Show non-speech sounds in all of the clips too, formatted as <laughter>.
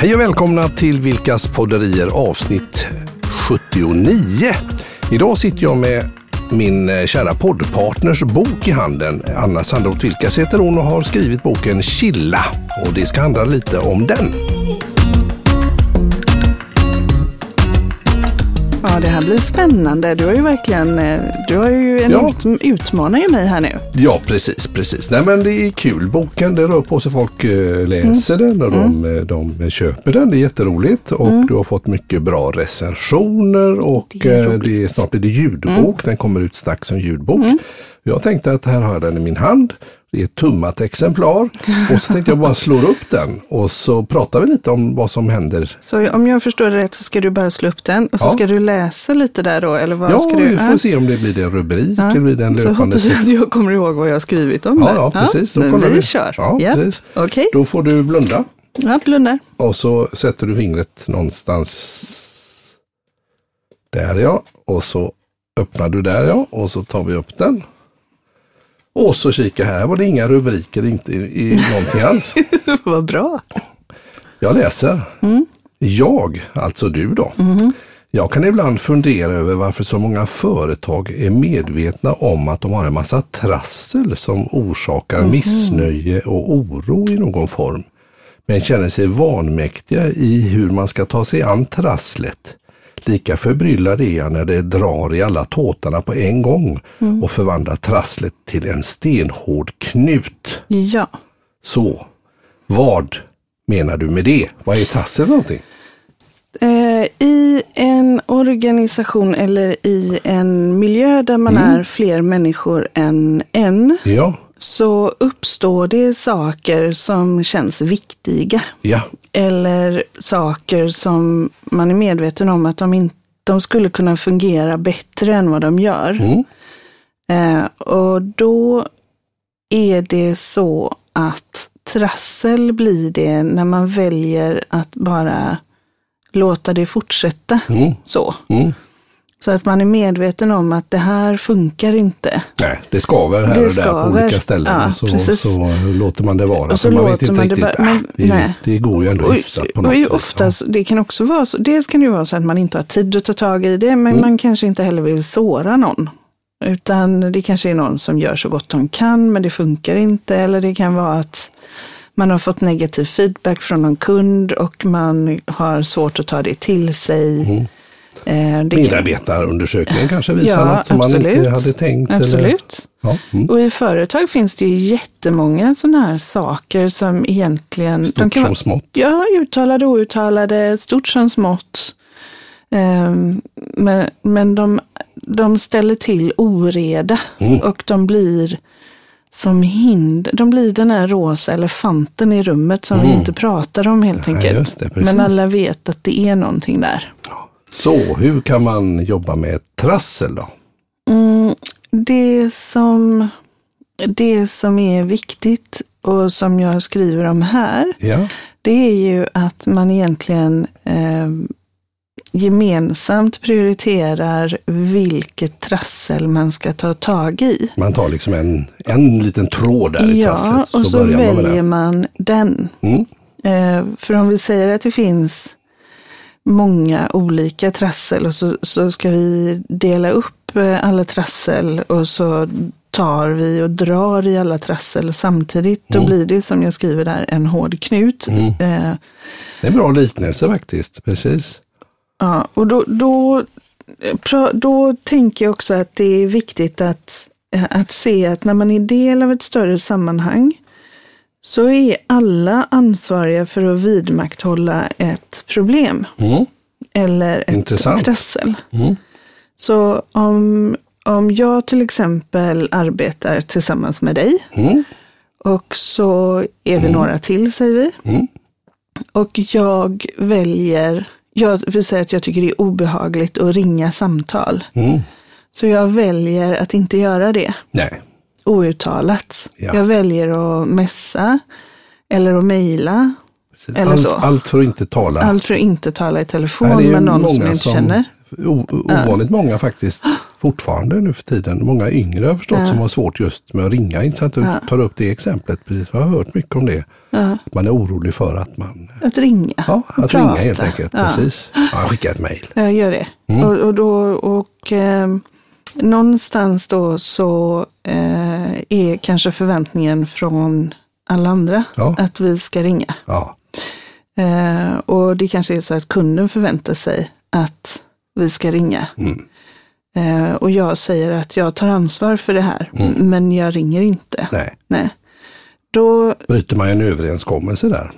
Hej och välkomna till Vilkas podderier avsnitt 79. Idag sitter jag med min eh, kära poddpartners bok i handen. Anna Sandroth Vilkas heter hon och har skrivit boken Chilla och det ska handla lite om den. Ja, det här blir spännande. Du har ju verkligen, eh, du har ju en Ja. ut, utmanar ju mig här nu. Ja, precis, precis. Nej, men det är kul. Boken, det rör på sig. Folk eh, läser den och de, eh, de köper den. Det är jätteroligt och du har fått mycket bra recensioner och Det är det är, snart blir det ljudbok. Den kommer ut strax som ljudbok. Jag tänkte att här har jag den i min hand. Det är ett tummat exemplar och så tänkte jag bara slå upp den och så pratar vi lite om vad som händer. Så om jag förstår det rätt så ska du bara slå upp den och så Ja. ska du läsa lite där då, eller vad Ja, ska du? vi får se om det blir en rubrik eller blir det en Så löpande hoppas jag att jag kommer ihåg vad jag har skrivit om Ja, det. ja, precis. Då men vi, vi. kör. Ja, Ja, precis. Okej, Då får du blunda. jag blundar. Och så sätter du fingret någonstans där ja. Och så öppnar du där ja. Och så tar vi upp den. Och så kika här var det inga rubriker, inte i, i någonting alls. <laughs> vad bra. Jag läser. Jag, alltså du då. Jag kan ibland fundera över varför så många företag är medvetna om att de har en massa trassel som orsakar missnöje och oro i någon form. Men känner sig vanmäktiga i hur man ska ta sig an trasslet. Lika förbryllad är jag när det drar i alla tåtarna på en gång och förvandlar trasslet till en stenhård knut. Ja, Så, vad menar du med det? Vad är trassel för någonting? Eh, I en organisation eller i en miljö där man Mm. är fler människor än en Ja, så uppstår det saker som känns viktiga. ja, Eller saker som man är medveten om att de, inte, de skulle kunna fungera bättre än vad de gör. mm, Eh, och då är det så att trassel blir det när man väljer att bara låta det fortsätta mm, så. mm. Så att man är medveten om att det här funkar inte. Nej, det skaver här Det och där på skaver. olika ställen. Ja, och så, så låter man det vara. Och så För man vet inte man det riktigt, bara- men- ah, det, nej. det går ju ändå Och, hyfsat på något vis. oftast, det kan också vara så, dels kan det vara så att man inte har tid att ta tag i det, men Mm. man kanske inte heller vill såra någon. Utan det kanske är någon som gör så gott de kan, men det funkar inte. Eller det kan vara att man har fått negativ feedback från någon kund och man har svårt att ta det till sig. Mm. Eh, det kan- Medarbetarundersökningen kanske visar Ja, något som man absolut. inte hade tänkt. Absolut. ja, mm. Och i företag finns det ju jättemånga sådana här saker som egentligen... Stort kan som vara, smått. Ja, uttalade, outtalade, stort som smått. Ehm, men men de, de ställer till oreda Mm. och de blir som hinder. De blir den här rosa elefanten i rummet som vi inte pratar om helt Ja, enkelt. Mm. det, men alla vet att det är någonting där. Så, hur kan man jobba med trassel då? Mm, det, som, det som är viktigt och som jag skriver om här, Ja, det är ju att man egentligen eh, gemensamt prioriterar vilket trassel man ska ta tag i. man tar liksom en, en liten tråd där i Ja, trasslet. och så börjar man med väljer det. man den. Mm. Eh, för om vi säger att det finns många olika trassel och så, så ska vi dela upp eh, alla trassel och så tar vi och drar i alla trassel samtidigt. Då blir det som jag skriver där en hård knut. Mm. Eh, Det är en bra liknelse faktiskt. Precis. ja, och då, då, eh, då tänker jag också att det är viktigt att, eh, att se att när man är del av ett större sammanhang så är alla ansvariga för att vidmakthålla ett problem. Mm. eller ett Intressant. trassel. Mm. Så om, om jag till exempel arbetar tillsammans med dig Mm. och så är vi några till, säger vi. Mm. Och jag väljer, jag vill säga att jag tycker det är obehagligt att ringa samtal. Mm. Så jag väljer att inte göra det Nej. Outtalat. Ja. Jag väljer att messa eller att mejla. Eller allt, så. allt för att inte tala. Allt för att inte tala i telefon Nej, med någon som jag inte känner. O, ovanligt många faktiskt <gasps> fortfarande nu för tiden. Många yngre har förstått Ja. som har svårt just med att ringa. Intressant att Ja. du tar upp det exemplet. Precis, jag har hört mycket om det. Ja. Man är orolig för att man, Att ringa. ja, och att ringa prata. helt enkelt. Ja. Precis. Ja, skicka ett mejl. Jag gör det. Mm. Och, och, då, och eh, någonstans då så eh, är kanske förväntningen från alla andra Ja. att vi ska ringa. Ja, Eh, och det kanske är så att kunden förväntar sig att vi ska ringa. Mm. Eh, och jag säger att jag tar ansvar för det här, Mm. men jag ringer inte. nej. Nej. Då, Bryter man en överenskommelse där.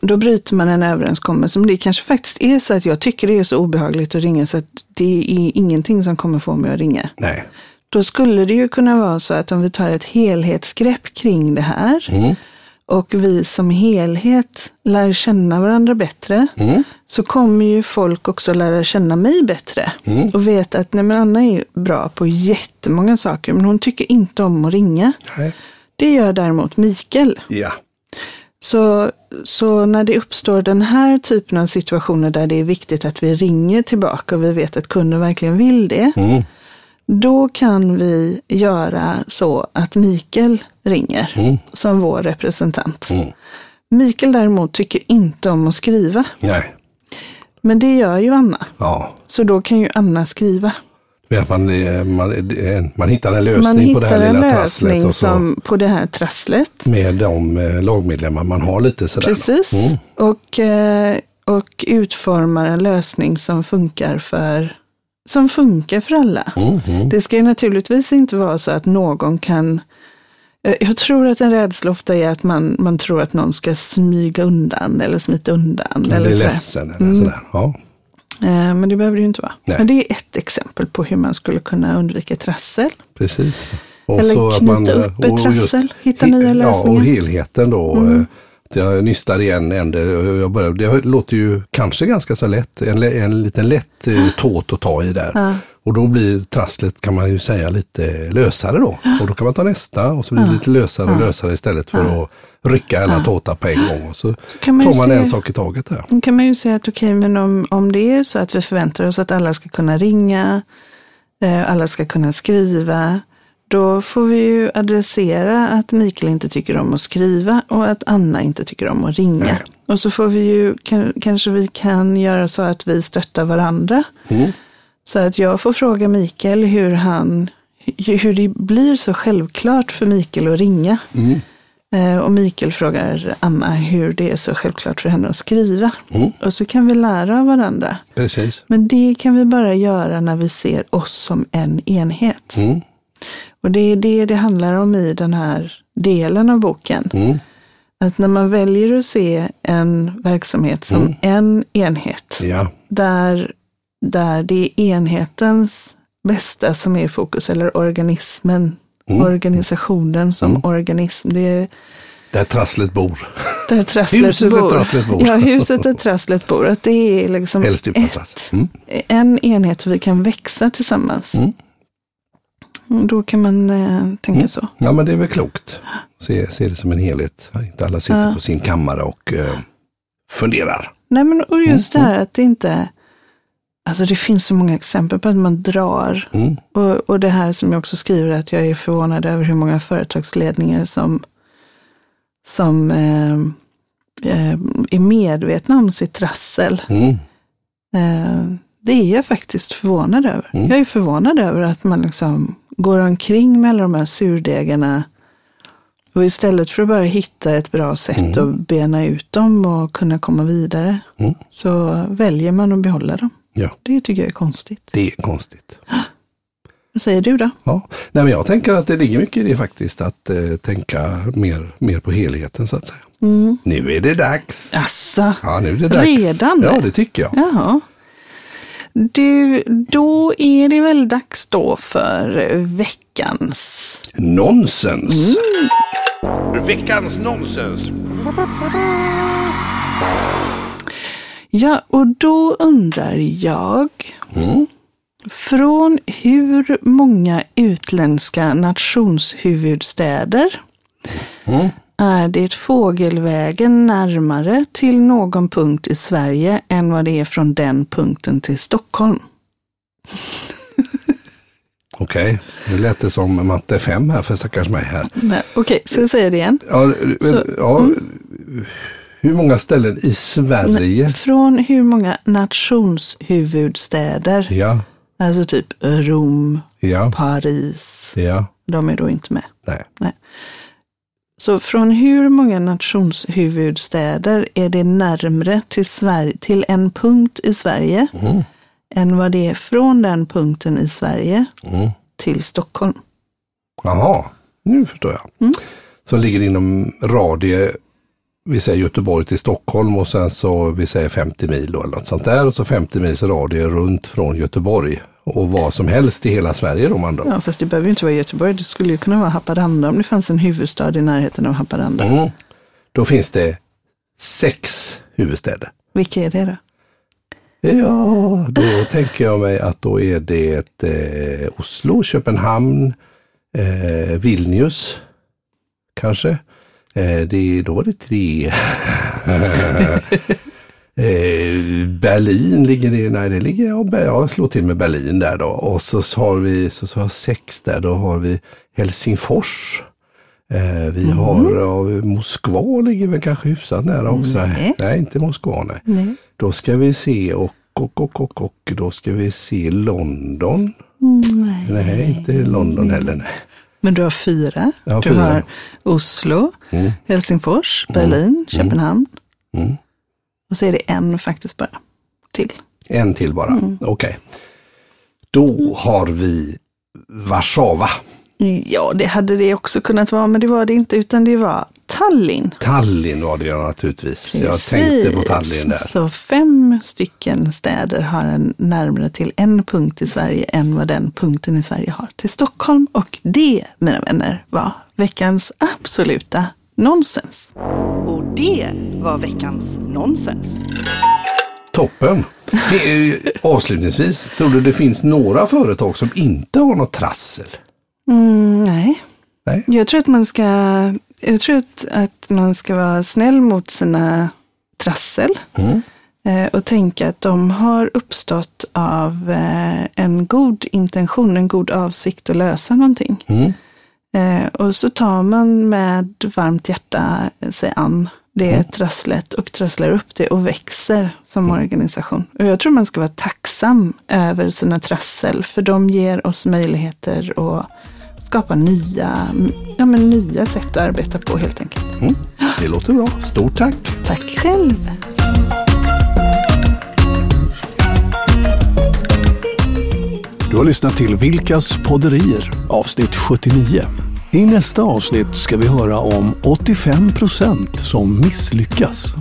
Då bryter man en överenskommelse. Men det kanske faktiskt är så att jag tycker det är så obehagligt att ringa så att det är ingenting som kommer få mig att ringa. Nej. Då skulle det ju kunna vara så att om vi tar ett helhetsgrepp kring det här Mm. och vi som helhet lär känna varandra bättre Mm. så kommer ju folk också lära känna mig bättre Mm. och veta att nej, men Anna är bra på jättemånga saker men hon tycker inte om att ringa. Nej. Det gör däremot Mikael. Ja. Så, så när det uppstår den här typen av situationer där det är viktigt att vi ringer tillbaka och vi vet att kunden verkligen vill det, Mm. då kan vi göra så att Mikael ringer Mm. som vår representant. Mm. Mikael däremot tycker inte om att skriva, Nej. men det gör ju Anna. Ja. Så då kan ju Anna skriva. Det är att Man, eh, man, eh, man hittar en lösning Man på det hittar här lilla trasslet. Och så, på det här trasslet. Med de eh, lagmedlemmar man har lite sådär. Precis. Mm. Och, och utformar en lösning som funkar för, som funkar för alla. Mm. Mm. Det ska ju naturligtvis inte vara så att någon kan jag tror att en rädsla ofta är att man, man tror att någon ska smyga undan eller smita undan. Eller sådär. ledsen eller Mm. sådär. Ja. Eh, Men det behöver det ju inte vara. Nej. Men det är ett exempel på hur man skulle kunna undvika trassel. Precis. Och Eller knyta man, upp ett och just trassel, hitta nya Ja, och lösningar. helheten då. Mm. eh, Jag nystar igen ände. Jag börjar, det låter ju kanske ganska så lätt. En, en liten lätt eh, tåt att ta i där. Ja. Och då blir trasslet kan man ju säga lite lösare då. Och då kan man ta nästa och så blir det lite lösare och lösare istället för att rycka alla tåtar på en gång. Och så kan man tar man se- en sak i taget här. Då kan man ju säga att okej, men om, om det är så att vi förväntar oss att alla ska kunna ringa, eh, alla ska kunna skriva, då får vi ju adressera att Mikael inte tycker om att skriva och att Anna inte tycker om att ringa. Nej. Och så får vi ju, kan, kanske vi kan göra så att vi stöttar varandra. Mm. Så att jag får fråga Mikael hur han, hur det blir så självklart för Mikael att ringa. Mm. Eh, Och Mikael frågar Anna hur det är så självklart för henne att skriva. Mm. Och så kan vi lära av varandra. Precis. Men det kan vi bara göra när vi ser oss som en enhet. Mm. Och det är det det handlar om i den här delen av boken. Mm. Att när man väljer att se en verksamhet som Mm. en enhet, Ja. där, där det är enhetens bästa som är i fokus, eller organismen, Mm. organisationen som organism. Det är Där trasslet bor. där trasslet Huset där bor. trasslet bor. Ja, huset där trasslet bor. Att det är liksom Helst utan ett. Mm. en enhet vi kan växa tillsammans. Mm. Och Då kan man eh, tänka så. Ja men det är väl klokt. Se, se det som en helhet. Inte alla sitter Ja. på sin kammare och eh, funderar. Nej, men och just Mm, det här att det inte... Alltså det finns så många exempel på att man drar. Mm. Och, och det här som jag också skriver att jag är förvånad över hur många företagsledningar som, som eh, eh, är medvetna om sitt trassel. Mm. Eh, det är jag faktiskt förvånad över. Mm. Jag är förvånad över att man liksom går omkring med alla de här surdegarna och istället för att bara hitta ett bra sätt Mm. att bena ut dem och kunna komma vidare Mm. så väljer man att behålla dem. Ja, Det tycker jag är konstigt. det är konstigt. Vad säger du då? Ja. Nej, men jag tänker att det ligger mycket i det faktiskt. Att eh, tänka mer, mer på helheten så att säga. Mm. Nu är det dags. Asså, Ja, nu är det dags. Redan? Ja, det tycker jag. jaha. Du, då är det väl dags då för veckans Nonsens. Veckans nonsens. Ja, och då undrar jag, Mm. från hur många utländska nationshuvudstäder Mm. är det fågelvägen närmare till någon punkt i Sverige än vad det är från den punkten till Stockholm? <laughs> Okej, nu lät det som matte 5 här för stackars mig här. Okej, ska jag säga det igen? Ja, Så- mm. Hur många ställen i Sverige? Från hur många nationshuvudstäder, Ja, alltså typ Rom, ja, Paris, ja, de är då inte med. nej. Så från hur många nationshuvudstäder är det närmre till, Sverige, till en punkt i Sverige Mm, än vad det är från den punkten i Sverige mm. till Stockholm? Jaha, nu förstår jag. Mm. Som ligger inom radie, vi säger Göteborg till Stockholm och sen så vi säger 50 mil då, eller något sånt där och så 50 mils radie runt från Göteborg och vad som helst i hela Sverige då man då. Ja, fast det behöver ju inte vara Göteborg. Det skulle ju kunna vara Haparanda om det fanns en huvudstad i närheten av Haparanda. Mm. Då finns det sex huvudstäder. Vilka är det då? Ja, då tänker jag mig att då är det eh, Oslo, Köpenhamn, eh, Vilnius kanske. Eh, det, då var det tre. <laughs> eh, Berlin ligger det, nej det ligger, ja, jag slår till med Berlin där då. Och så, har vi, så, så har sex där, då har vi Helsingfors. Eh, vi har, ja, Moskva ligger väl kanske hyfsat nära också. Nej. nej inte Moskva nej. Nej. Då ska vi se och, och, och, och, och då ska vi se London. Nej. Nej, inte London heller. Nej. Men du har fyra. Har du fyra. har Oslo, Mm. Helsingfors, Berlin, Köpenhamn. Mm. Och så är det en faktiskt bara till. En till bara. Okej. Då har vi Warszawa. Ja, det hade det också kunnat vara, men det var det inte, utan det var Tallinn. Tallinn var det ju naturligtvis. Jag tänkte på Tallinn där. Så fem stycken städer har en närmare till en punkt i Sverige än vad den punkten i Sverige har till Stockholm. Och det, mina vänner, var veckans absoluta nonsens. Och det var veckans nonsens. Toppen. Det är- Avslutningsvis, tror du det finns några företag som inte har något trassel? Mm, nej. Nej. Jag tror att man ska, jag tror att, man ska vara snäll mot sina trassel. Mm. Eh, och tänka att de har uppstått av eh, en god intention, en god avsikt att lösa någonting. Mm. Eh, och så tar man med varmt hjärta sig an det Mm. trasslet och trasslar upp det och växer som organisation. Och jag tror man ska vara tacksam över sina trassel, för de ger oss möjligheter att skapa nya, ja, men nya sätt att arbeta på helt enkelt. Mm. Det låter bra. Stort tack. Tack själv! Du har lyssnat till Vilkas podderier avsnitt 79. I nästa avsnitt ska vi höra om 85% som misslyckas.